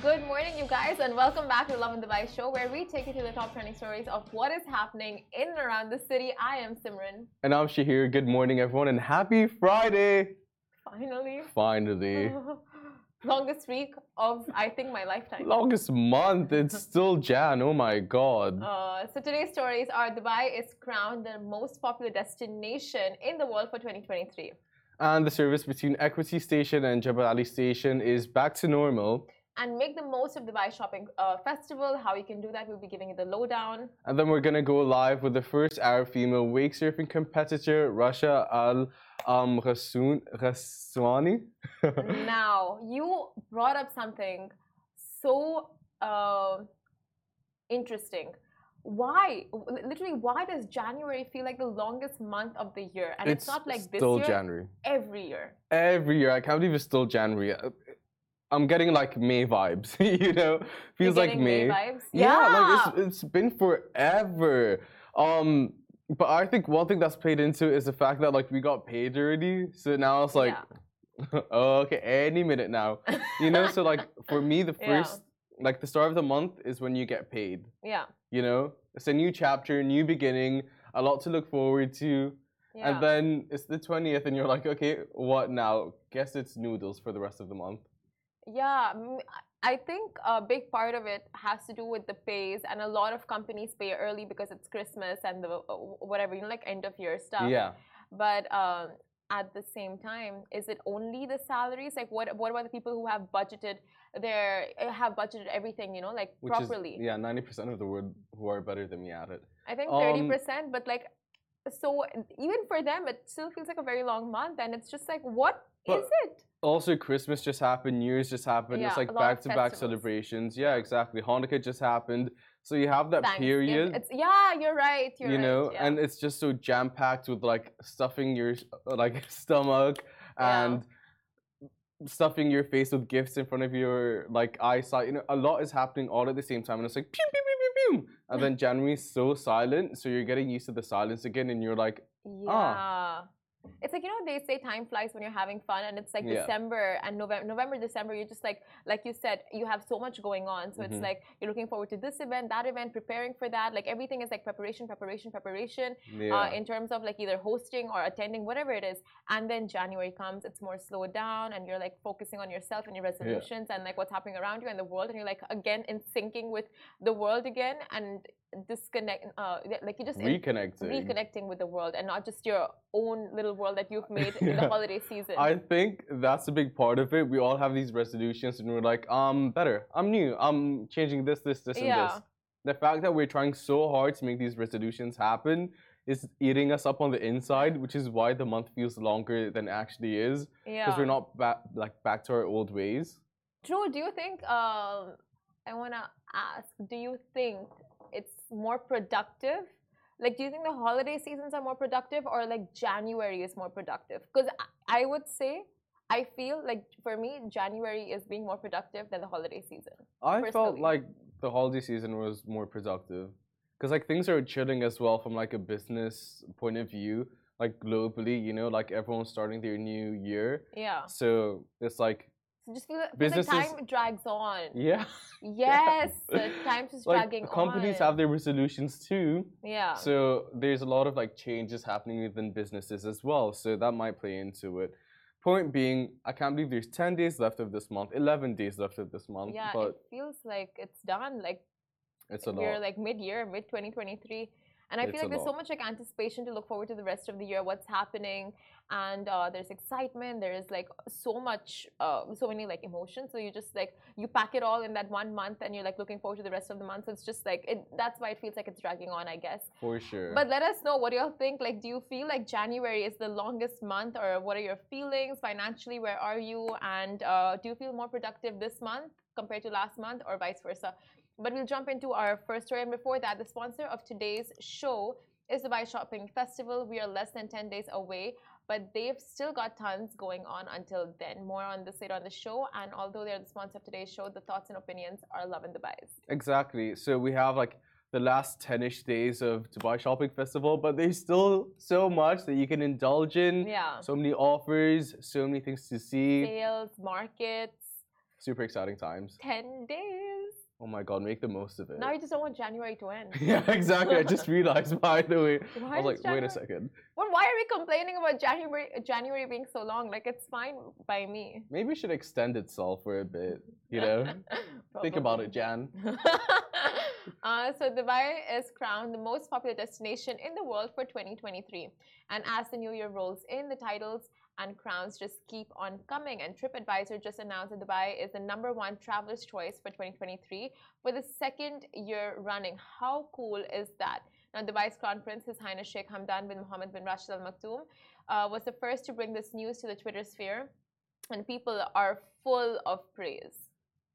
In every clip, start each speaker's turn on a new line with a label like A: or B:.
A: Good morning, you guys, and welcome back to the Lovin Dubai show, where we take you to the top trending stories of what is happening in and around the city. I am Simran.
B: And I'm Shahir. Good morning, everyone, and happy Friday!
A: Finally.
B: Finally.
A: Longest week of, I think, my lifetime.
B: Longest month. It's still Jan. Oh my god.
A: Uh, so today's stories are Dubai is crowned the most popular destination in the world for 2023.
B: And the service between Equiti Station and Jebel Ali Station is back to normal.
A: And make the most of Dubai Shopping uh, Festival. How you can do that, we'll be giving you the lowdown.
B: And then we're gonna go live with the first Arab female wake surfing competitor, Rasha Al um, Ghoussaini.
A: now, you brought up something so uh, interesting. Why, literally, why does January feel like the longest month of the year? And it's,
B: it's
A: not like this
B: still
A: year.
B: January.
A: Every year.
B: Every year. I can't believe it's still January. I'm getting like May vibes, you know? Feels like
A: getting
B: May.
A: vibes?
B: Yeah, like it's, it's been forever. Um, but I think one thing that's played into it is the fact that like we got paid already. So now it's like, oh, okay, any minute now. You know, so like for me, the
A: Yeah.
B: first, like the start of the month is when you get paid.
A: yeah.
B: You know, it's a new chapter, new beginning, a lot to look forward to.
A: Yeah.
B: And then it's the 20th, and you're like, okay, what now? Guess it's noodles for the rest of the month.
A: Yeah, I think a big part of it has to do with the pays, and a lot of companies pay early because it's Christmas and the uh, whatever, you know, like end of year stuff.
B: Yeah.
A: But um, at the same time, is it only the salaries? Like, what what about the people who have budgeted their uh, have budgeted everything, you know, like
B: Which
A: properly?
B: is, yeah, 90% of the world who are better than me at it.
A: I think
B: Um,
A: thirty percent, but like, so even for them, it still feels like a very long month, and it's just like, what is it?
B: Also, Christmas just happened, New Year's just happened.
A: Yeah,
B: it's like
A: a lot of
B: back to back celebrations. Yeah, exactly. Hanukkah just happened. So you have that period,
A: It's yeah, you're right. You're
B: you
A: right,
B: know,
A: yeah.
B: and it's just so jam packed with like stuffing your uh, like stomach
A: Yeah.
B: and stuffing your face with gifts in front of your like eyesight. You know, a lot is happening all at the same time, and it's like pew pew pew pew pew. And then January's so silent, so you're getting used to the silence again, and you're like,
A: Yeah. It's like you know they say time flies when you're having fun, and it's like
B: Yeah.
A: December and November, November, December. You're just like, like you said, you have so much going on. So it's
B: Mhm.
A: like you're looking forward to this event, that event, preparing for that. Like everything is like preparation, preparation, preparation.
B: yeah.
A: Uh, in terms of like either hosting or attending, whatever it is. And then January comes, it's more slowed down, and you're like focusing on yourself and your resolutions and like what's happening around you and the world, and you're like again in syncing with the world again and disconnect. Uh, like you just in-
B: Reconnecting.
A: reconnecting with the world and not just your own little world that you've made in the holiday season.
B: I think that's a big part of it. We all have these resolutions, and we're like, I'm better. I'm new. I'm changing this, this, this, and this. The fact that we're trying so hard to make these resolutions happen is eating us up on the inside, which is why the month feels longer than it actually is. Because
A: yeah.
B: we're not back, like back to our old ways.
A: True. Do you think? Um, I wanna ask. Do you think more productive? Like, do you think the holiday seasons are more productive, or like January is more productive? Because I, would say, I feel like for me, January is being more productive than the holiday season.
B: I felt like the holiday season was more productive. Because like things are chilling as well from like a business point of view, like globally, you know, like everyone's starting their new year.
A: Yeah.
B: So it's like
A: So just like
B: Businesses-
A: time drags on.
B: Yeah.
A: Yes, the time's just
B: like
A: dragging
B: companies
A: on.
B: have their resolutions too.
A: Yeah.
B: So there's a lot of like changes happening within businesses as well. So that might play into it. Point being, I can't believe there's 10 days left of this month, 11 days left of this month,
A: yeah,
B: but
A: it feels like it's done. Like
B: it's a lot.
A: we're like mid-year, mid 2023, and I
B: It's
A: feel like there's so much like anticipation to look forward to the rest of the year, what's happening, and uh, there's excitement. There is like so much, uh, so many like emotions. So you just like you pack it all in that one month, and you're like looking forward to the rest of the month. So it's just like it, that's why it feels like it's dragging on, I guess.
B: For sure.
A: But let us know what do y'all think. Like, do you feel like January is the longest month, or what are your feelings financially? Where are you? And uh, do you feel more productive this month compared to last month, or vice versa? But we'll jump into our first story. And before that, the sponsor of today's show is the Dubai Shopping Festival. We are less than 10 days away, but they've still got tons going on until then. More on this later on the show. And although they're the sponsor of today's show, the thoughts and opinions are Lovin Dubai's.
B: Exactly. So we have like the last 10ish days of Dubai Shopping Festival, but there's still so much that you can indulge in.
A: Yeah.
B: So many offers, so many things to see.
A: Sales, markets.
B: super exciting times.
A: 10 days.
B: Oh my god, make the most of it.
A: Now you just don't want January to end.
B: yeah, exactly. I just realized, by the way.
A: Why
B: I was like, wait a second.
A: Well, why are we complaining about January January being so long? Like it's fine by me.
B: Maybe it should extend itself for a bit, you know? Think about it, Jan.
A: uh, so Dubai is crowned the most popular destination in the world for 2023. And as the new year rolls in, the titles and crowns just keep on coming. And TripAdvisor just announced that Dubai is the number one traveler's choice for 2023 for the second year running. How cool is that? Now, Dubai's Crown Prince, His Highness Sheikh Hamdan bin Mohammed bin Rashid Al Maktoum, uh, was the first to bring this news to the Twitter sphere, and people are full of praise.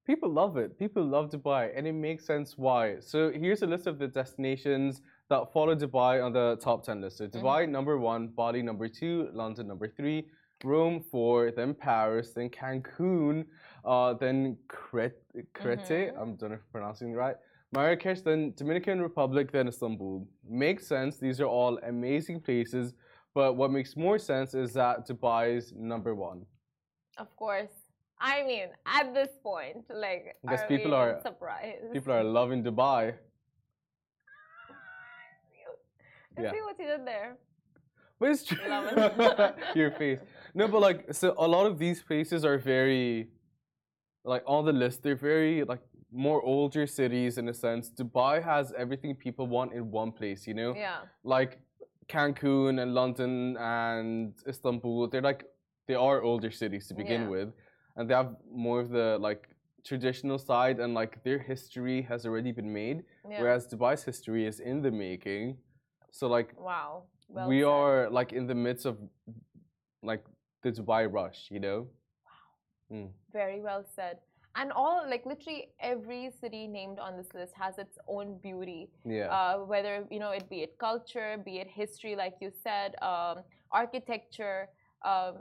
B: People love it. People love Dubai, and it makes sense why. So here's a list of the destinations that followed Dubai on the top 10 list. So Dubai number one, Bali number two, London number three, Rome four, then Paris, then Cancun, uh, then Crete, Crete
A: Mhm.
B: I don't know if I'm pronouncing it right. Marrakesh, then Dominican Republic, then Istanbul. Makes sense. These are all amazing places. But what makes more sense is that Dubai is number one.
A: Of course. I mean, at this point, like,
B: I guess
A: are
B: people are-
A: surprised.
B: People are loving Dubai.
A: Let's
B: yeah.
A: see what he did there.
B: But it's true. Your face. No, but like, so a lot of these places are very, like, on the list, they're very, like, more older cities in a sense. Dubai has everything people want in one place, you know?
A: Yeah.
B: Like, Cancun and London and Istanbul, they're like, they are older cities to begin
A: Yeah.
B: with. And they have more of the, like, traditional side and, like, their history has already been made.
A: Yeah.
B: Whereas Dubai's history is in the making. So, like,
A: wow. Well
B: we
A: said.
B: are like in the midst of like the Dubai rush, you know? Wow.
A: Very well said. And all, like, literally every city named on this list has its own beauty.
B: Yeah.
A: Uh, whether, you know, it be it culture, be it history, like you said, um, architecture, um,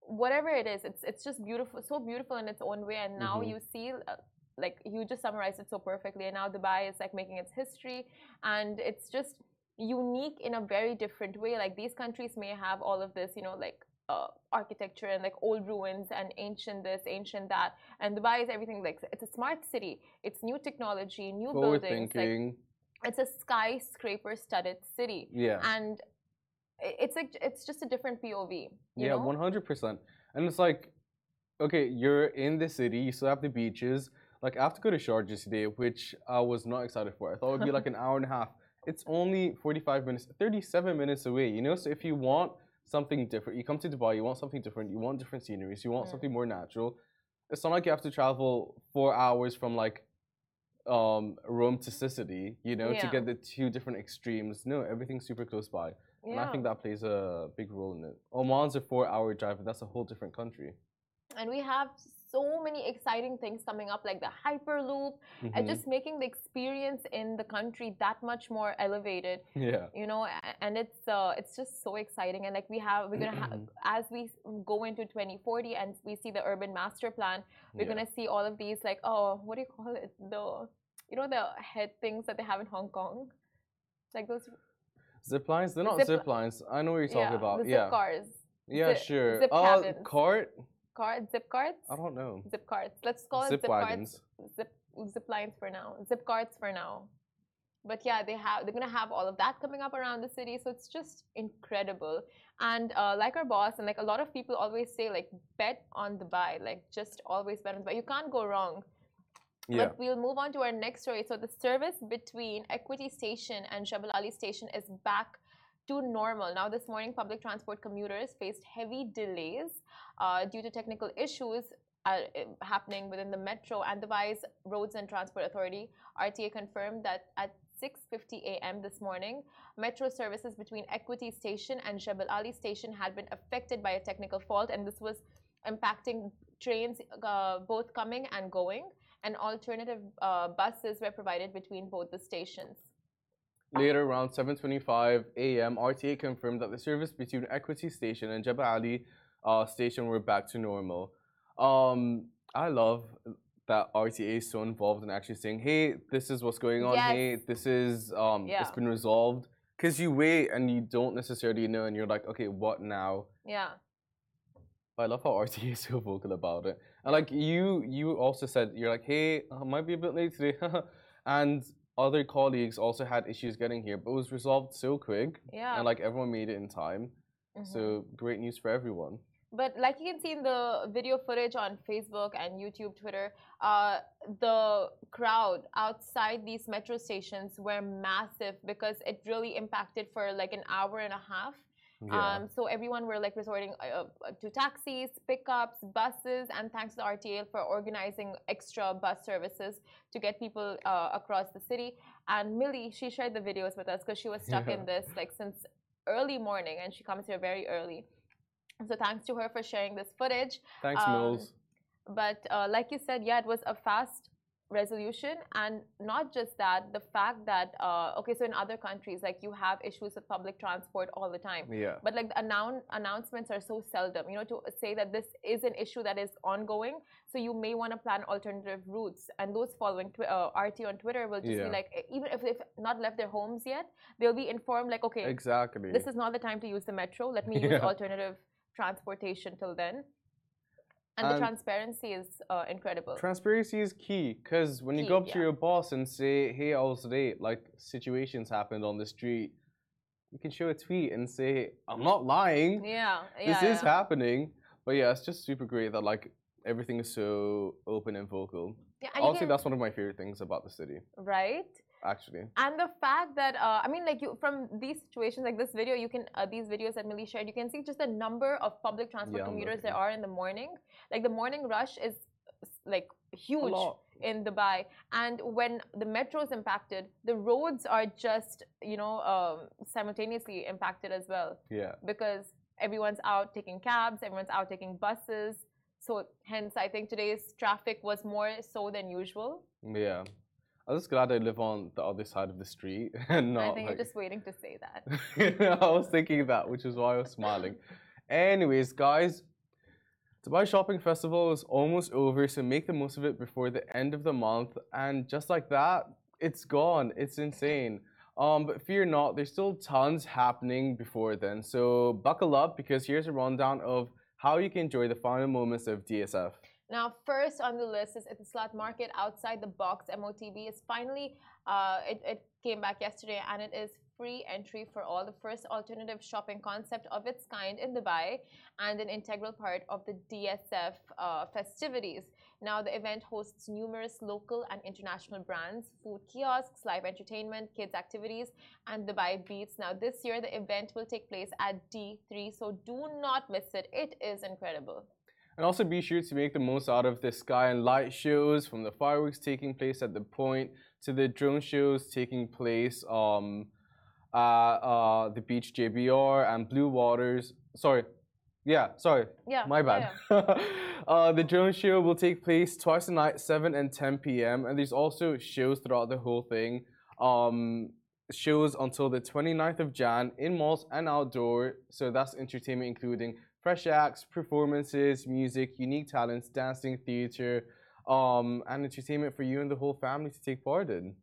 A: whatever it is, it's, it's just beautiful, so beautiful in its own way. And now
B: Mhm.
A: you see, uh, like, you just summarized it so perfectly. And now Dubai is like making its history. And it's just unique in a very different way. Like, these countries may have all of this, you know, like, uh, architecture and like old ruins and ancient this, ancient that, and Dubai is everything like it's a smart city. It's new technology, new
B: Forward
A: buildings. Like,
B: thinking.
A: it's a skyscraper studded city
B: yeah.
A: and it's like it's just a different pov you
B: yeah, one hundred percent. And it's like, okay, you're in the city, you still have the beaches. Like I have to go to Sharjah today, which I was not excited for. I thought it would be like an hour and a half. It's only forty-five minutes, thirty-seven minutes away. You know, so if you want something different, you come to Dubai, you want something different, you want different sceneries, you want
A: Mm.
B: something more natural. It's not like you have to travel four hours from like um Rome to Sicily, you know, to get the two different extremes. No, everything's super close by. And I think that plays a big role in it. Oman's a four hour drive, but that's a whole different country.
A: and we have so many exciting things coming up like the hyperloop and
B: Mhm.
A: just making the experience in the country that much more elevated
B: yeah.
A: you know and it's uh, it's just so exciting and like we have we're gonna have as we go into 2040 and we see the urban master plan we're
B: yeah.
A: gonna see all of these like oh what do you call it the you know the head things that they have in hong kong like those
B: zip lines? They're not
A: Zip
B: zip, lines. I know what you're talking
A: yeah,
B: about. yeah.
A: cars
B: yeah,
A: zip-
B: sure.
A: zip
B: uh, cart?
A: Car zip cards?
B: I don't know.
A: zip cards. let's call
B: Zip
A: it zip
B: wagons.
A: carts zip zip lines for now zip cards for now but yeah they have they're gonna have all of that coming up around the city so it's just incredible and uh, like our boss and like a lot of people always say like bet on dubai like just always bet on dubai you can't go wrong
B: Yeah.
A: but we'll move on to our next story. So the service between Equiti Station and Jebel Ali Station is back to normal. Now, this morning, public transport commuters faced heavy delays uh, due to technical issues uh, eh, happening within the metro and Dubai's Roads and Transport Authority. RTA confirmed that at 6:50 a.m. this morning, metro services between Equiti Station and Jebel Ali Station had been affected by a technical fault, and this was impacting trains uh, both coming and going and alternative uh, buses were provided between both the stations.
B: Later, around 7:25 a.m., RTA confirmed that the service between Equiti Station and Jebel Ali uh, Station were back to normal. Um, I love that RTA is so involved in actually saying, "Hey, this is what's going on. Hey, this is um,
A: Yeah.
B: it's been resolved." Because you wait and you don't necessarily know, and you're like, "Okay, what now?"
A: Yeah,
B: I love how RTA is so vocal about it. And like you, you also said you're like, hey, I might be a bit late today, and other colleagues also had issues getting here, but it was resolved so quick,
A: Yeah.
B: and like everyone made it in time.
A: Mhm.
B: So great news for everyone.
A: But like you can see in the video footage on Facebook and YouTube, Twitter, uh, the crowd outside these metro stations were massive because it really impacted for like an hour and a half.
B: Yeah.
A: Um, so everyone were like resorting uh, uh, to taxis, pickups, buses, and thanks to the RTA for organizing extra bus services to get people uh, across the city. And Millie, she shared the videos with us because she was stuck in this like since early morning, and she comes here very early. So thanks to her for sharing this footage.
B: Thanks,
A: um,
B: Mills.
A: But uh, like you said, yeah, it was a fast resolution, and not just that, the fact that uh, okay, so in other countries, like you have issues with public transport all the time.
B: Yeah.
A: But like the announ- announcements are so seldom, you know, to say that this is an issue that is ongoing. So you may want to plan alternative routes, and those following twi- uh, RT on Twitter will just
B: Yeah.
A: be like, even if they've not left their homes yet, they'll be informed like, okay,
B: Exactly.
A: this is not the time to use the metro. Let me use
B: Yeah.
A: alternative transportation till then. And, the transparency is uh, incredible.
B: Transparency is key because when you go up to
A: yeah.
B: your boss and say, "Hey, I was late," like situations happened on the street, you can show a tweet and say, "I'm not lying.
A: yeah, yeah.
B: this is happening." But yeah, it's just super great that like everything is so open and vocal.
A: Yeah, and
B: Honestly,
A: can-
B: that's one of my favorite things about the city.
A: right.
B: Actually,
A: and the fact that uh, I mean, like you from these situations, like this video, you can uh, these videos that Millie shared, you can see just the number of public transport
B: Yeah,
A: commuters there are in the morning. Like the morning rush is like huge in Dubai, and when the metro is impacted, the roads are just you know um, simultaneously impacted as well
B: Yeah.
A: because everyone's out taking cabs, everyone's out taking buses. So hence, I think today's traffic was more so than usual.
B: Yeah. I'm just glad I live on the other side of the street and not
A: I think
B: like.
A: you're just waiting to say that.
B: I was thinking that, which is why I was smiling. Anyways, guys, Dubai Shopping Festival is almost over, so make the most of it before the end of the month. And just like that, it's gone. It's insane. Um, but fear not, there's still tons happening before then. So buckle up because here's a rundown of how you can enjoy the final moments of DSF.
A: Now, first on the list is Etisalat Market outside the box. MOTB is finally, uh, it, it came back yesterday and it is free entry for all. The first alternative shopping concept of its kind in Dubai and an integral part of the DSF uh, festivities. Now, the event hosts numerous local and international brands, food kiosks, live entertainment, kids' activities, and Dubai Beats. Now, this year, the event will take place at D3, so do not miss it. It is incredible.
B: And also be sure to make the most out of the sky and light shows from the fireworks taking place at the point to the drone shows taking place um, at uh, the beach JBR and Blue Waters. Sorry. Yeah, sorry.
A: Yeah.
B: My bad.
A: yeah.
B: uh, the drone show will take place twice a night, 7 and 10 p.m. And there's also shows throughout the whole thing. Um, shows until the 29th of Jan in malls and outdoor. So that's entertainment including fresh acts, performances, music, unique talents, dancing, theater, um, and entertainment for you and the whole family to take part in.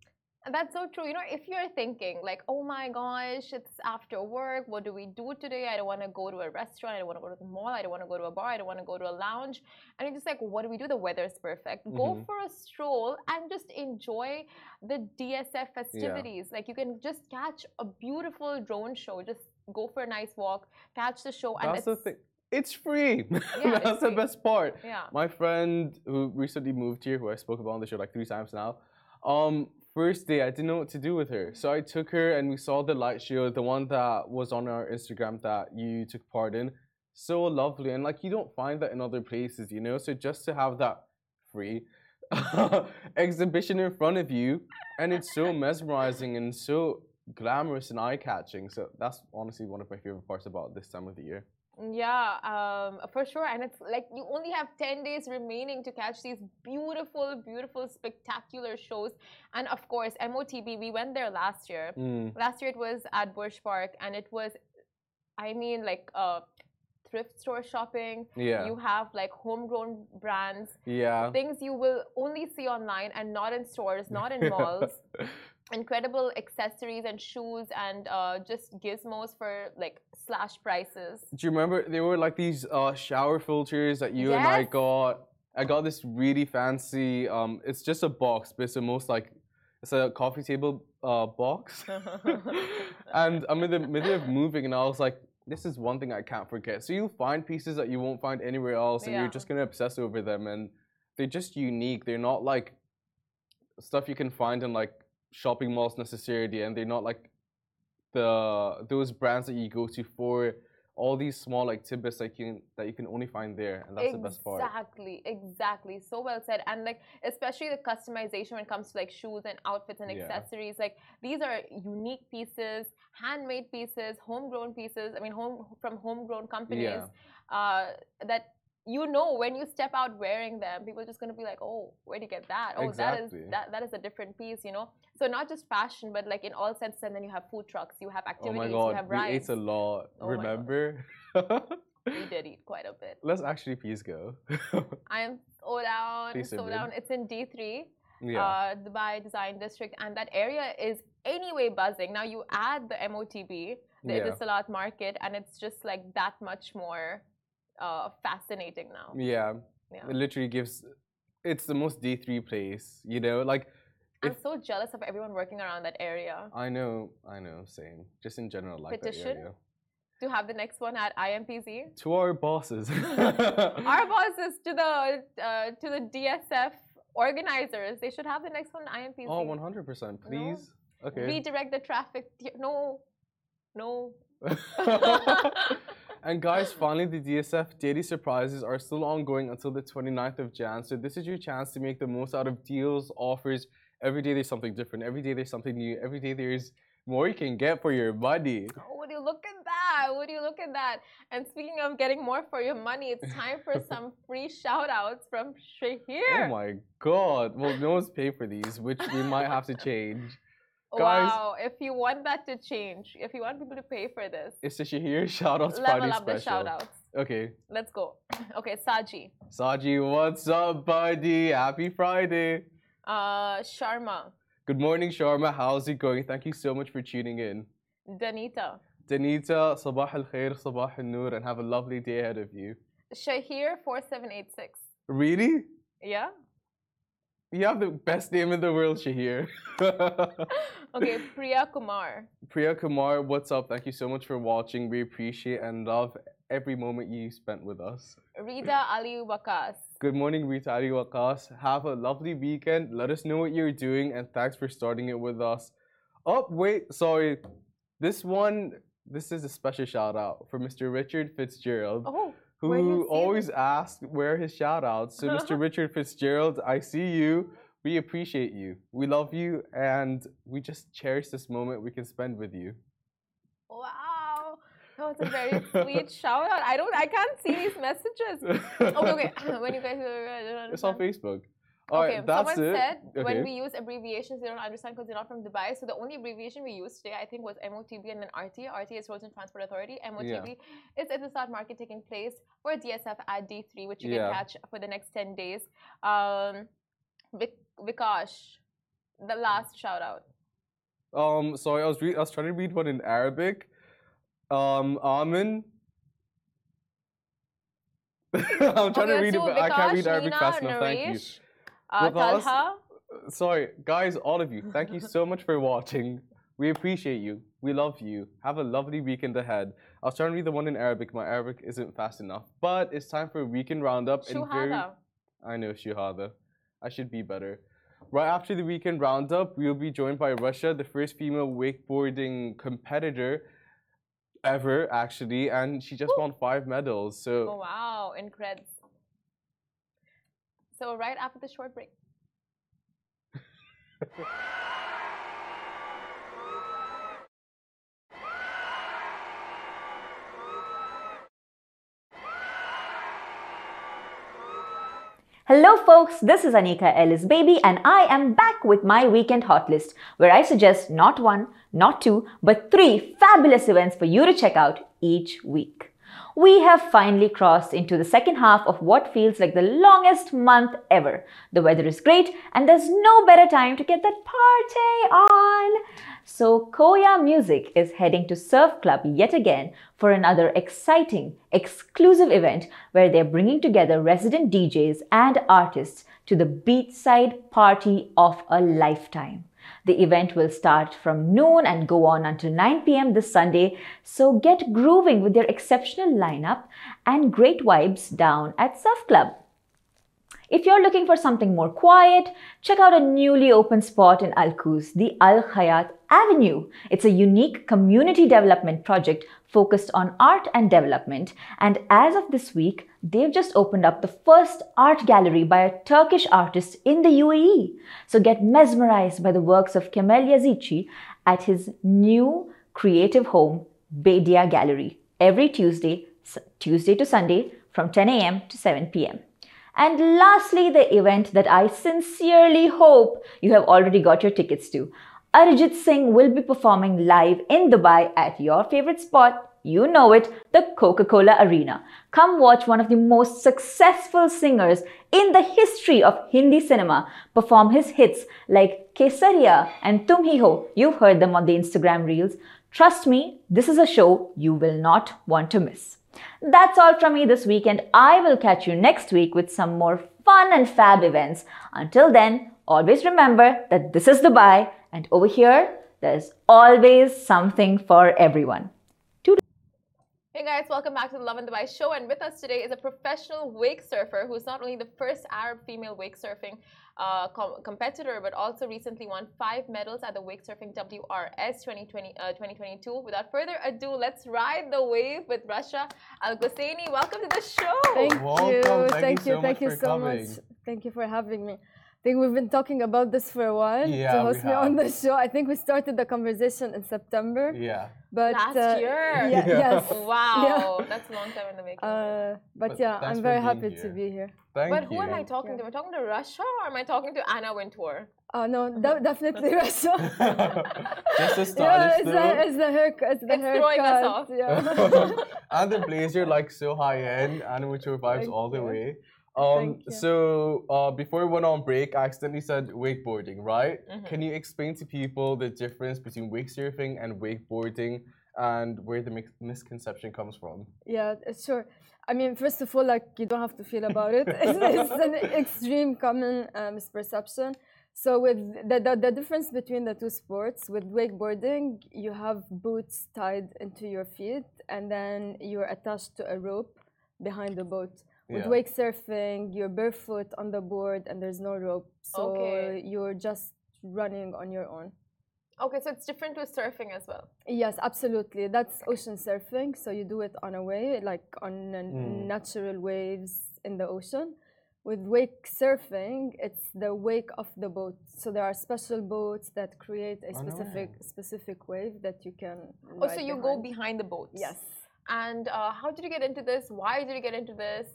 A: That's so true. You know, if you're thinking like, oh my gosh, it's after work. What do we do today? I don't want to go to a restaurant. I don't want to go to the mall. I don't want to go to a bar. I don't want to go to a lounge. And you're just like, what do we do? The weather's perfect. Go
B: Mhm.
A: for a stroll and just enjoy the DSF festivities. Like you can just catch a beautiful drone show. Just go for a nice walk, catch the show, and
B: That's the
A: it's
B: thing. It's free.
A: it's
B: That's the
A: free.
B: best part.
A: yeah.
B: My friend who recently moved here, who I spoke about on the show like three times now, um, first day I didn't know what to do with her. So I took her and we saw the light show, the one that was on our Instagram that you took part in. So lovely. And like you don't find that in other places, you know? So just to have that free exhibition in front of you and it's so mesmerizing and so glamorous and eye catching. So that's honestly one of my favorite parts about this time of the year.
A: Yeah, um, for sure. And it's like you only have 10 days remaining to catch these beautiful, beautiful, spectacular shows. And of course, MOTB, we went there last year.
B: Mm,
A: Last year it was at Burj Park, and it was, I mean, like uh, thrift store shopping.
B: yeah.
A: You have like homegrown brands,
B: yeah.
A: things you will only see online and not in stores, not in malls. Incredible accessories and shoes and uh, just gizmos for like slash prices.
B: Do you remember there were like these uh, shower filters that you and I got, I got this really fancy. Um, it's just a box, but it's the most like it's a coffee table uh, box. and I'm in the middle of moving, and I was like, this is one thing I can't forget. So you find pieces that you won't find anywhere else, and
A: Yeah.
B: you're just gonna obsess over them, and they're just unique. They're not like stuff you can find in like shopping malls necessarily, and they're not like the those brands that you go to for all these small like tidbits that you can that you can only find there, and that's the best part.
A: Exactly, exactly. So well said. And like especially the customization when it comes to like shoes and outfits and
B: Yeah.
A: accessories. Like these are unique pieces, handmade pieces, homegrown pieces. I mean, home from homegrown companies. yeah. Uh, that you know when you step out wearing them, people are just gonna be like, "Oh, where'd you get that? Oh, that
B: Exactly.
A: is that that is a different piece." You know. So not just fashion, but like in all senses. And then you have food trucks, you have
B: Oh
A: activities,
B: my
A: you
B: god,
A: have
B: we
A: rides.
B: ate a lot.
A: Oh my.
B: Remember?
A: We did eat quite a bit.
B: Let's actually please go.
A: I am so down,
B: Please,
A: so down. It's in D3,
B: yeah.
A: uh, Dubai Design District, and that area is anyway buzzing. Now you add the MOTB, the
B: Yeah.
A: Etisalat market, and it's just like that much more uh, fascinating now.
B: yeah.
A: Yeah.
B: It literally gives. It's the most D three place. You know, like
A: I'm
B: if-
A: so jealous of everyone working around that area.
B: I know, I know, same. Just in general, like
A: Petition?
B: that area.
A: To have the next one at IMPZ.
B: To our bosses.
A: Our bosses to the uh, to the DSF organizers. They should have the next one at IMPZ.
B: Oh, oh, one hundred percent. Please. Okay.
A: Redirect the traffic. No, no.
B: and guys, finally, the DSF daily surprises are still ongoing until the 29th of Jan. So this is your chance to make the most out of deals, offers. Every day there's something different. Every day there's something new. Every day there's more you can get for your money.
A: Oh, would you look at that? Would you look at that? And speaking of getting more for your money, it's time for some free shout outs from Shahir.
B: Oh my god. Well, no one's paid for these, which we might have to change. Guys.
A: Wow, if you want that to change, if you want people to pay for this,
B: It's the Shahir shoutouts
A: level
B: Friday
A: up the
B: special.
A: shout outs.
B: Okay.
A: Let's go. Okay, Saji,
B: Saji, what's up, buddy? Happy Friday.
A: uh, Sharma,
B: Good morning, Sharma. How's it going? Thank you so much for tuning in.
A: Danita,
B: Danita, Sabah al Khair, Sabah al Noor, and have a lovely day ahead of you.
A: Shahir4786.
B: Really?
A: Yeah?
B: You have the best name in the world, Shahir.
A: Okay, Priya Kumar.
B: Priya Kumar, what's up? Thank you so much for watching. We appreciate and love every moment you spent with us.
A: Rita Ali Wakas.
B: Good morning, Rita Ali Wakas. Have a lovely weekend. Let us know what you're doing, and thanks for starting it with us. Oh, wait, sorry. This one, this is a special shout out for Mr. Richard Fitzgerald.
A: Oh, where do you
B: who always asks where his shout outs. So, Mr. Richard Fitzgerald, I see you. We appreciate you. We love you. And we just cherish this moment we can spend with you.
A: wow. That was a very sweet shout out. I don't, I can't see these messages. Okay, okay. when you guys,
B: It's on Facebook. All right,
A: okay,
B: that's
A: someone
B: it.
A: said
B: okay.
A: when we use abbreviations, they don't understand because they're not from Dubai. So the only abbreviation we used today, I think, was MOTB and then RT. RT is Roads and Transport Authority. MOTB is Etisalat Market taking place for DSF at D3, which you
B: Yeah.
A: can catch for the next 10 days. Um, Vik- Vikash, the last shout out.
B: Um, sorry, I was I was trying to read one in Arabic. Um, Amin. I'm trying to read it, but I can't read Arabic
A: Nina,
B: fast enough. Thank you.
A: Uh, Talha,
B: Sorry, guys, all of you. Thank you so much for watching. We appreciate you. We love you. Have a lovely weekend ahead. I was trying to read the one in Arabic. My Arabic isn't fast enough, but it's time for a weekend roundup. and very-
A: Shuhada.
B: I know Shuhada. I should be better. Right after the weekend roundup, we'll be joined by Rasha, the first female wakeboarding competitor ever, actually, and she just won five medals. So, Oh,
A: wow, increds. So, right after the short break.
C: Hello, folks. This is Anika Ellis Baby, and I am back with my weekend hot list, where I suggest not one, not two, but three fabulous events for you to check out each week. We have finally crossed into the second half of what feels like the longest month ever. The weather is great, and there's no better time to get that party on. So, Koya Music is heading to Surf Club yet again for another exciting, exclusive event where they're bringing together resident DJs and artists to the beachside party of a lifetime. The event will start from noon and go on until 9 pm this Sunday, so get grooving with their exceptional lineup and great vibes down at Surf Club. If you're looking for something more quiet, check out a newly opened spot in Al Quoz, the Al Hayat Avenue. It's a unique community development project focused on art and development. And as of this week, they've just opened up the first art gallery by a Turkish artist in the UAE. So get mesmerized by the works of Kemal Yazici at his new creative home, Bedia Gallery, every Tuesday, Tuesday to Sunday from 10 a.m. to 7 p.m. And lastly, the event that I sincerely hope you have already got your tickets to. Arijit Singh will be performing live in Dubai at your favorite spot. You know it, the Coca Cola Arena. Come watch one of the most successful singers in the history of Hindi cinema perform his hits like Kesariya and Tum Hi Ho. You've heard them on the Instagram reels. Trust me, this is a show you will not want to miss. That's all from me this week, and I will catch you next week with some more fun and fab events. Until then, always remember that this is Dubai, and over here, there's always something for everyone.
A: Hey guys, welcome back to the Lovin Dubai show. And with us today is a professional wake surfer who's not only the first Arab female wake surfing uh, com competitor, but also recently won five medals at the Wake Surfing WRS 2020, uh, 2022. Without further ado, let's ride the wave with Rasha Al Ghoussaini. Welcome to the show.
D: Thank
B: Welcome.
D: you.
B: Thank
D: Thank,
B: you
D: you.
B: so
D: Thank
B: much
D: you
B: for
D: so
B: coming.
D: much. Thank you for having me. I think we've been talking about this for a while
B: Yeah,
D: to host me on the show. I think we started the conversation in September.
B: Yeah.
D: But
A: Last
D: uh,
A: year.
D: Yeah,
B: Yeah.
D: Yes.
A: Wow, that's a long time in the making.
D: Uh, but,
B: But
D: yeah, I'm very
B: being
D: happy to be here.
B: Thank
A: but
B: you.
A: who am I talking
D: you.
A: to? Am I talking to Rasha or am I talking to Anna Wintour?
D: Oh no, de- definitely Rasha.
B: Just a
D: yeah,
B: stylish
D: it's the,
B: though.
D: it's the haircut. It's the
A: It's
D: haircut.
A: throwing us off.
D: Yeah.
B: and the blazer like so high end Anna Wintour vibes
D: Thank
B: all the
D: you.
B: Um, so uh, before we went on break, I accidentally said wakeboarding, right?
A: Mhm.
B: Can you explain to people the difference between wake surfing and wakeboarding and where the misconception comes from?
D: Yeah, uh, sure. I mean, first of all, like you don't have to feel about it. It's, it's an extreme common uh, misperception. So with the, the the difference between the two sports, with wakeboarding, you have boots tied into your feet, and then you're attached to a rope behind the boat. With
B: Yeah.
D: wake surfing, you're barefoot on the board, and there's no rope, so
A: Okay.
D: you're just running on your own.
A: Okay, so it's different with surfing as well.
D: Yes, absolutely. That's ocean surfing. So you do it on a way, like on
B: Mm.
D: natural waves in the ocean. With wake surfing, it's the wake of the boat. So there are special boats that create a
B: Oh,
D: specific specific wave that you can.
A: Oh, so
D: ride
A: you go
D: behind.
A: behind the boats?
D: Yes.
A: And uh, how did you get into this? Why did you get into this?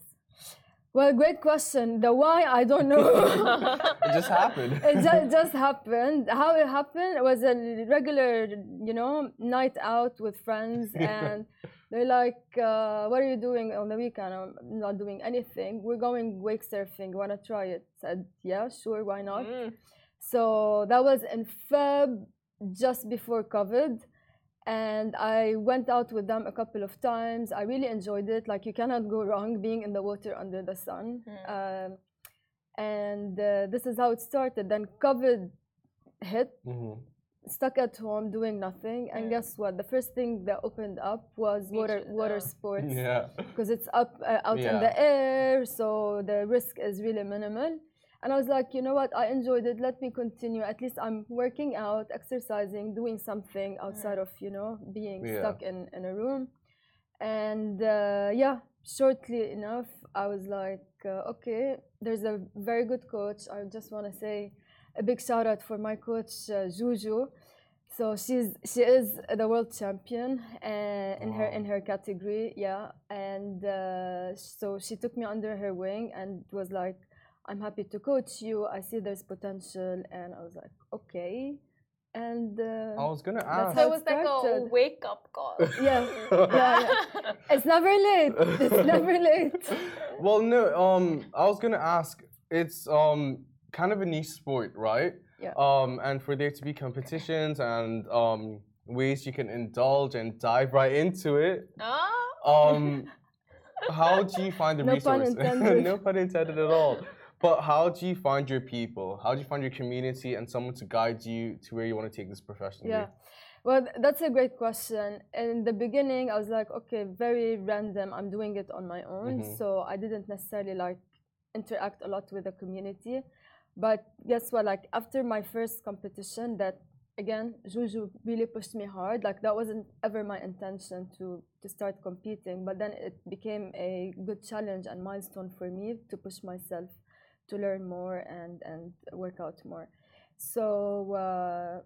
D: Well, great question. The why I don't know.
B: It just happened.
D: it just, just happened. How it happened was a regular, you know, night out with friends, and they're like, uh, "What are you doing on the weekend?" I'm not doing anything. We're going wake surfing. Wanna try it? Said, "Yeah, sure. Why not?"
A: Mm.
D: So that was in Feb, just before COVID. And I went out with them a couple of times. I really enjoyed it. Like, you cannot go wrong being in the water under the sun. Um, and uh, this is how it started. Then COVID hit,
B: Mhm.
D: stuck at home doing nothing. And
A: Mm.
D: guess what? The first thing that opened up was water,
A: Beaches,
D: water
A: uh,
D: sports
B: Yeah.
D: because it's up uh, out in the air, so the risk is really minimal. And I was like, you know what? I enjoyed it. Let me continue. At least I'm working out, exercising, doing something outside of you know being
B: Yeah.
D: stuck in in a room. And uh, yeah, shortly enough, I was like, uh, okay, there's a very good coach. I just want to say a big shout out for my coach uh, Juju. So she's she is the world champion uh, in her in her category, yeah. And uh, so she took me under her wing and it was like, "I'm happy to coach you. I see there's potential." And I was like, "Okay, and uh,
B: I was gonna ask.
A: So
D: how
A: it was like a wake up call.
D: yeah, yeah, yeah. It's never late. It's never late.
B: Well, no. Um, I was gonna ask. It's um kind of a niche sport, right?
D: Yeah.
B: Um, and for there to be competitions and um ways you can indulge and dive right into it.
A: Ah.
B: Um, how do you find the
D: No pun
B: resource?
D: intended.
B: no pun intended at all. But how do you find your people? How do you find your community and someone to guide you to where you want to take this professionally?
D: Yeah. Well, that's a great question. In the beginning, I was like, okay, very random. I'm doing it on my own.
B: Mhm.
D: So I didn't necessarily like interact a lot with the community. But guess what? Like after my first competition, that again, Juju really pushed me hard. Like that wasn't ever my intention to to start competing, but then it became a good challenge and milestone for me to push myself to learn more and and work out more. So. Uh,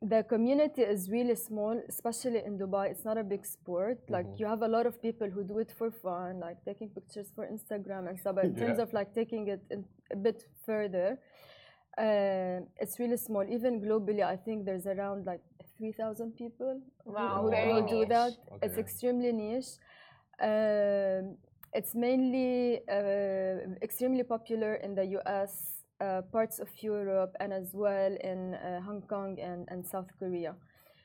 D: the community is really small, especially in Dubai. It's not a big sport. Like
B: Mhm.
D: you have a lot of people who do it for fun, like taking pictures for Instagram and stuff. But in terms of like taking it in, a bit further, uh, it's really small. Even globally, I think there's around like 3,000 people who-
A: Wow,
D: who, who do
A: niche.
D: that. It's extremely niche. Um, it's mainly uh, extremely popular in the US, uh, parts of Europe, and as well in uh, Hong Kong and, and South Korea.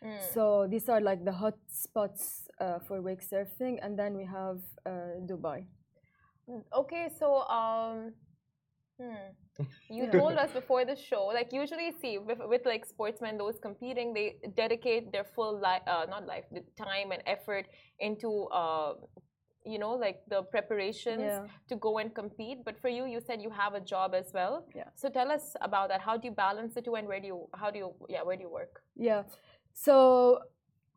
A: Mm.
D: So these are like the hot spots uh, for wake surfing, and then we have uh, Dubai.
A: Okay, so um, hmm. you told us before the show, like usually, see with, with like sportsmen, those competing, they dedicate their full life, uh, not life, the time and effort into, uh, you know, like the preparations
D: Yeah.
A: to go and compete. But for you, you said you have a job as well.
D: Yeah.
A: So tell us about that. How do you balance the two, and where do you, how do you, yeah, where do you work?
D: Yeah. So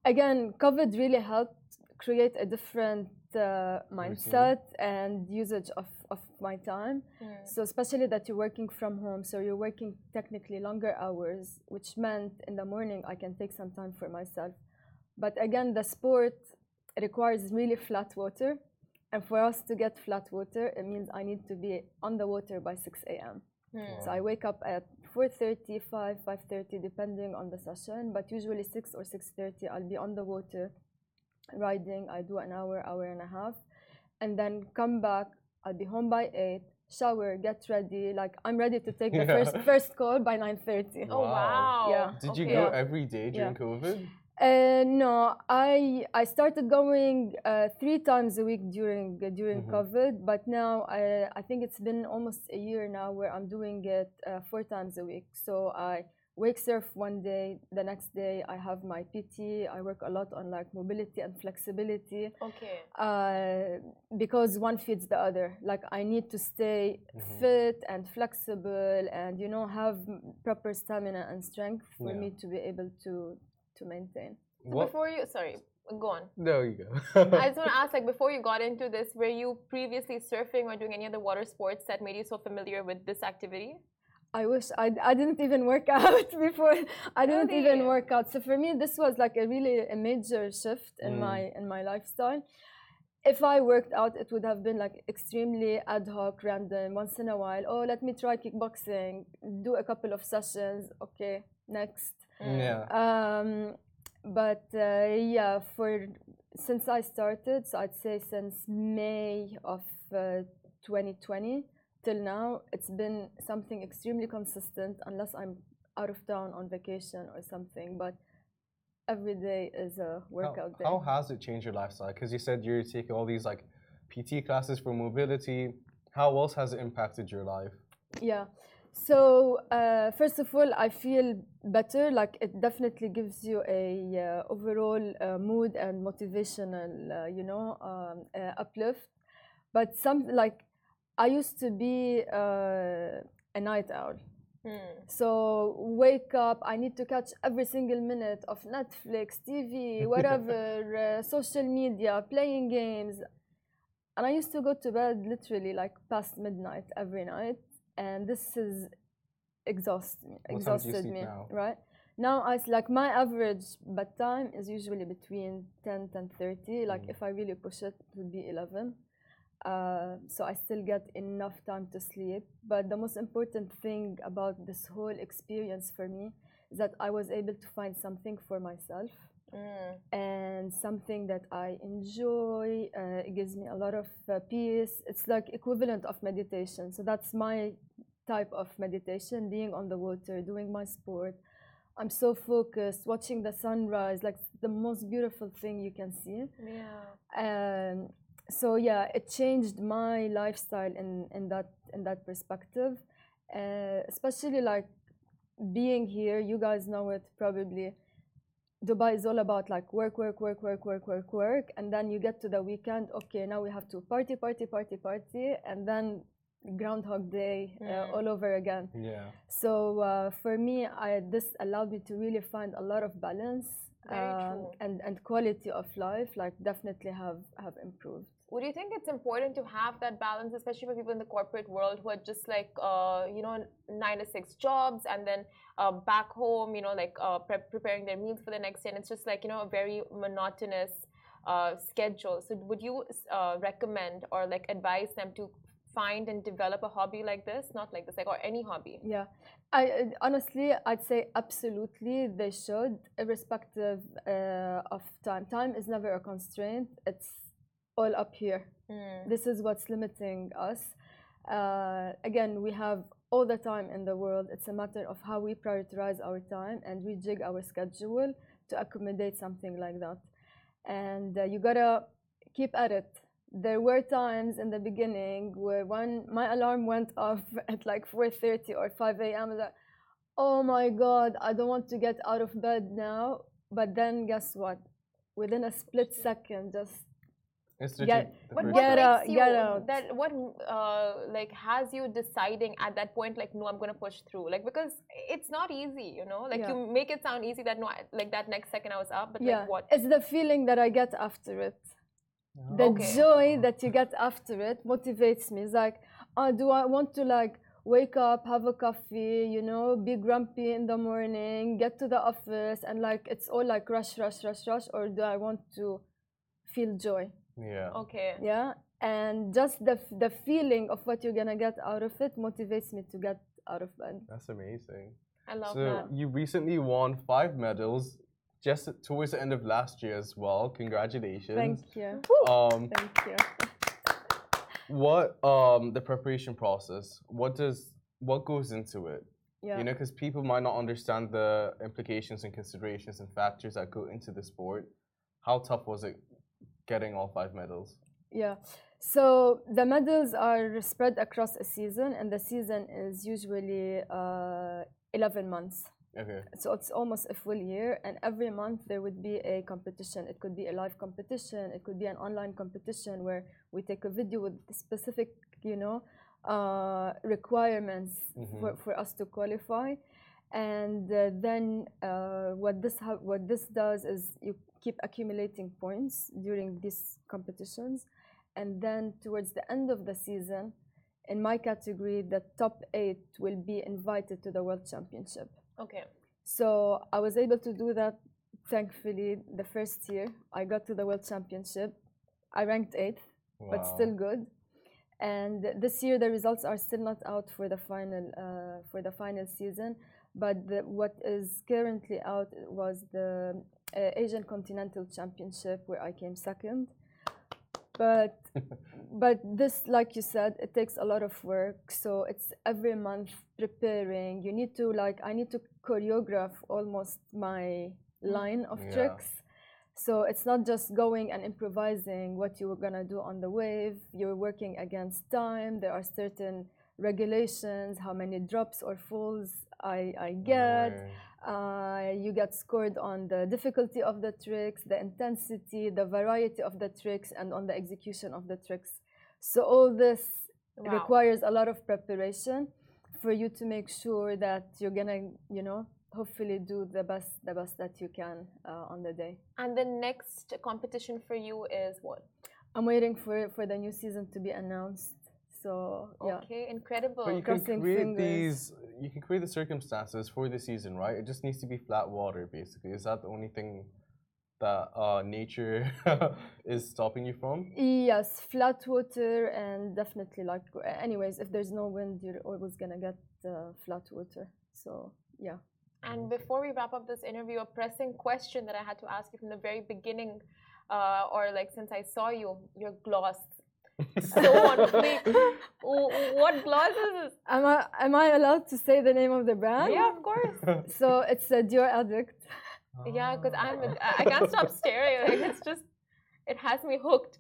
D: again, COVID really helped create a different uh, mindset and usage of, of my time. So especially that you're working from home, so you're working technically longer hours, which meant in the morning I can take some time for myself. But again, the sport requires really flat water. And for us to get flat water, it means I need to be on the water by 6 a.m.
A: Hmm.
D: So I wake up at 4:30, 5, 5:30, depending on the session. But usually 6 or 6:30, I'll be on the water, riding. I do an hour, hour and a half, and then come back. I'll be home by 8, shower, get ready. Like I'm ready to take the
B: Yeah.
D: first first call by 9:30.
A: Oh
B: Wow.
A: wow!
D: Yeah.
B: Did you
A: Okay.
B: go every day during COVID?
D: Uh, no, I I started going uh, three times a week during uh, during
B: Mhm.
D: COVID, but now I I think it's been almost a year now where I'm doing it uh, four times a week. So I wake surf one day, the next day I have my PT. I work a lot on like mobility and flexibility
A: Okay.
D: uh, because one feeds the other. Like I need to stay
B: Mhm.
D: fit and flexible, and you know have proper stamina and strength for
B: Yeah.
D: me to be able to to maintain.
A: So
B: What?
A: before you, sorry, go on.
B: There you go.
A: I just want to ask, like, before you got into this, were you previously surfing or doing any other water sports that made you so familiar with this activity?
D: I wish I, I didn't even work out before. I didn't even work out. So for me, this was like a really a major shift in
B: Mm.
D: my in my lifestyle. If I worked out, it would have been like extremely ad hoc, random, once in a while. Oh, let me try kickboxing, do a couple of sessions. Okay, next.
B: Yeah.
D: Um, but uh, yeah, for since I started, so I'd say since May of uh, 2020 till now, it's been something extremely consistent, unless I'm out of town on vacation or something. But every day is a workout
B: how,
D: day.
B: How has it changed your lifestyle? Because you said you're taking all these like PT classes for mobility. How else has it impacted your life?
D: Yeah. So uh, first of all, I feel better. Like it definitely gives you a uh, overall uh, mood and motivational, uh, you know, um, uh, uplift. But some like I used to be uh, a night owl.
A: Hmm.
D: So wake up, I need to catch every single minute of Netflix, TV, whatever, uh, social media, playing games. And I used to go to bed literally like past midnight every night. And this is exhaust me,
B: What time do you
D: exhausted me,
B: now?
D: right? Now I like my average bedtime is usually between 10 and 30. Like
B: Mm.
D: if I really push it, it would be 11. Uh, so I still get enough time to sleep. But the most important thing about this whole experience for me is that I was able to find something for myself
A: Mm.
D: and something that I enjoy. Uh, it gives me a lot of uh, peace. It's like equivalent of meditation. So that's my type of meditation, being on the water, doing my sport. I'm so focused, watching the sunrise, like the most beautiful thing you can see.
A: Yeah.
D: Um, so yeah, it changed my lifestyle in, in that in that perspective. Uh, especially like being here, you guys know it probably. Dubai is all about like work, work, work, work, work, work, work, and then you get to the weekend. Okay, now we have to party, party, party, party, and then Groundhog Day uh,
A: Mm.
D: all over again.
B: Yeah.
D: So uh, for me, I, this allowed me to really find a lot of balance um, and and quality of life. Like definitely have have improved.
A: Would you think it's important to have that balance, especially for people in the corporate world who are just like, uh, you know, nine to six jobs and then uh, back home, you know, like uh, pre- preparing their meals for the next day? And it's just like, you know, a very monotonous uh, schedule. So would you uh, recommend or like advise them to find and develop a hobby like this? Not like this, like, or any hobby?
D: Yeah, I honestly I'd say absolutely they should, irrespective uh, of time. Time is never a constraint. It's all up here.
A: Mm.
D: This is what's limiting us. Uh, again, we have all the time in the world. It's a matter of how we prioritize our time and rejig our schedule to accommodate something like that. And uh, you gotta keep at it. There were times in the beginning where when my alarm went off at like 4:30 or 5 a.m. I was like, "Oh my God, I don't want to get out of bed now." But then, guess what? Within a split second, just
B: It's
D: Get-
A: But what
D: Get out,
A: makes you
D: get out.
A: that what uh, like has you deciding at that point like no I'm gonna push through like because it's not easy you know like
D: Yeah.
A: you make it sound easy that no I- like that next second I was up but
D: yeah,
A: like what
D: it's the feeling that I get after it. The
A: Okay.
D: joy that you get after it motivates me. It's like, oh, do I want to like wake up, have a coffee, you know, be grumpy in the morning, get to the office, and like it's all like rush, rush, rush, rush, or do I want to feel joy?
B: Yeah.
A: okay
D: Yeah, and just the the feeling of what you're gonna get out of it motivates me to get out of bed.
B: That's amazing.
A: I love
B: so
A: that
B: you recently won five medals just towards the end of last year as well. Congratulations.
D: Thank you.
B: Um,
D: Thank you.
B: what um the preparation process? What does what goes into it?
D: Yeah.
B: You know, because people might not understand the implications and considerations and factors that go into the sport. How tough was it getting all five medals?
D: Yeah. So the medals are spread across a season, and the season is usually uh, 11 months.
B: Okay.
D: So it's almost a full year, and every month there would be a competition. It could be a live competition, it could be an online competition where we take a video with specific, you know, uh, requirements for, for us to qualify. And uh, then uh, what this ha- what this does is you keep accumulating points during these competitions, and then towards the end of the season, in my category, the top eight will be invited to the World Championship.
A: Okay
D: So I was able to do that. Thankfully, the first year I got to the World Championship. I ranked eighth, but still good. And this year the results are still not out for the final uh, for the final season. But the, what is currently out was the uh, Asian Continental Championship where I came second. But but this, like you said, it takes a lot of work. So it's every month preparing. You need to like I need to choreograph almost my line of
B: Yeah.
D: tricks. So it's not just going and improvising what you were gonna do on the wave. You're working against time. There are certain regulations, how many drops or falls I, I get.
B: way.
D: Uh, you get scored on the difficulty of the tricks, the intensity, the variety of the tricks, and on the execution of the tricks. So all this
A: Wow.
D: requires a lot of preparation for you to make sure that you're gonna, you know, hopefully do the best, the best that you can uh, on the day.
A: and the next competition for you is what
D: I'm waiting for for the new season to be announced. So yeah,
A: okay incredible
B: But you can
D: Crossing
B: create
D: fingers.
B: these. You can create the circumstances for the season, right? It just needs to be flat water, basically. Is that the only thing that uh, nature is stopping you from?
D: yes, flat water and definitely like, anyways, if there's no wind, you're always gonna get uh, flat water. So yeah.
A: And before we wrap up this interview, a pressing question that I had to ask you from the very beginning, uh, or like since I saw you, your gloss. So on fleek. W- What gloss is this?
D: Am I am I allowed to say the name of the brand?
A: Yeah, of course.
D: So it's a Dior Addict.
A: Yeah, because I'm a, I can't stop staring. Like it's just it has me hooked.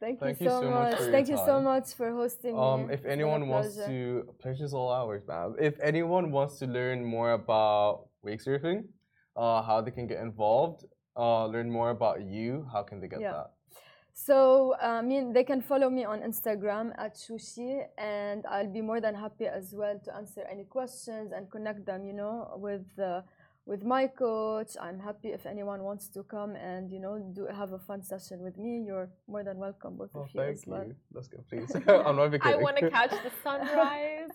D: Thank,
B: Thank
D: you
B: you
D: so,
B: so much
D: much.
B: for your
D: Thank you so much for hosting me.
B: Um, if
D: It's been a
B: anyone wants
D: pleasure.
B: to, pleasure's all ours, man. If anyone wants to learn more about wake surfing, uh, how they can get involved, uh, learn more about you, how can they get
D: Yeah.
B: that?
D: So, I mean, they can follow me on Instagram at Shushi, and I'll be more than happy as well to answer any questions and connect them, you know, with uh, with my coach. I'm happy if anyone wants to come and you know do have a fun session with me. You're more than welcome, both
B: Oh,
D: of you
B: thank
D: as well.
B: you. Let's go, please. I'm not
A: I want to catch the sunrise.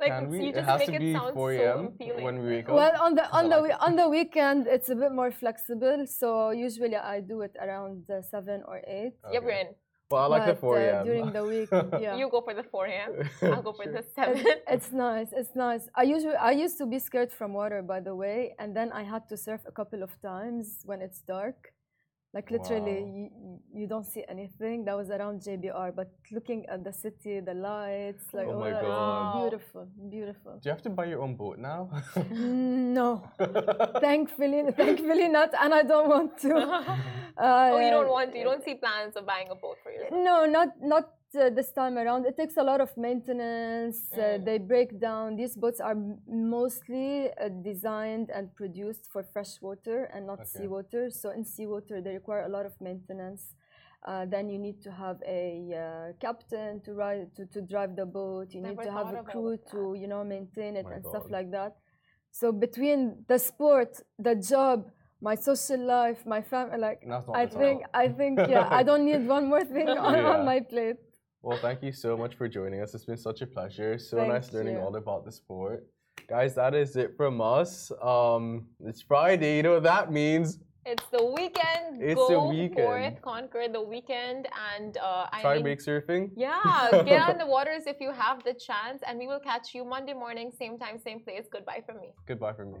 A: Like
B: Can we?
A: you
B: It
A: just
B: has
A: make
B: to
A: it
B: be
A: sound
B: 4
A: so
B: a.m.
A: appealing.
B: when we wake up.
D: Well, on the on the
B: like
D: on the weekend, it's a bit more flexible. So usually I do it around uh, seven or eight.
A: Yeah,
B: Okay.
A: Bryn.
B: Well, I like the
D: but,
B: 4
D: uh,
B: a.m.
D: during the week. Yeah.
A: You go for the 4 a.m. I'll go for
B: Sure.
A: the 7.
D: It- it's nice. It's nice. I usually I used to be scared from water, by the way, and then I had to surf a couple of times when it's dark. Like literally,
B: Wow.
D: you, you don't see anything. That was around JBR, but looking at the city, the lights, like
B: Oh my
D: it's
A: God.
D: beautiful, beautiful.
B: Do you have to buy your own boat now?
D: no, thankfully, thankfully not, and I don't want to.
A: oh, you
D: Uh,
A: don't want to. You don't see plans of buying a boat for yourself.
D: no, not not uh, this time around. It takes a lot of maintenance. Uh,
A: Mm.
D: they break down. These boats are mostly uh, designed and produced for fresh water and not
B: Okay.
D: seawater. So in seawater, they require a lot of maintenance. Uh, then you need to have a uh, captain to ride to, to drive the boat. You need to have a crew to you know maintain it
B: My
D: and stuff like that. So between the sport, the job, my social life, my family, like I think. I think yeah, I don't need one more thing on,
B: Yeah.
D: on my plate.
B: Well, thank you so much for joining us. It's been such a pleasure. So
D: Thank
B: nice learning
D: you.
B: all about the sport. Guys, that is it from us. Um, it's Friday. You know what that means?
A: It's the weekend.
B: It's
A: Go
B: the weekend.
A: forth, conquer the weekend, and uh, I
B: Try
A: mean,
B: wake surfing.
A: yeah, get on the waters if you have the chance, and we will catch you Monday morning, same time, same place. Goodbye from me.
B: Goodbye from me.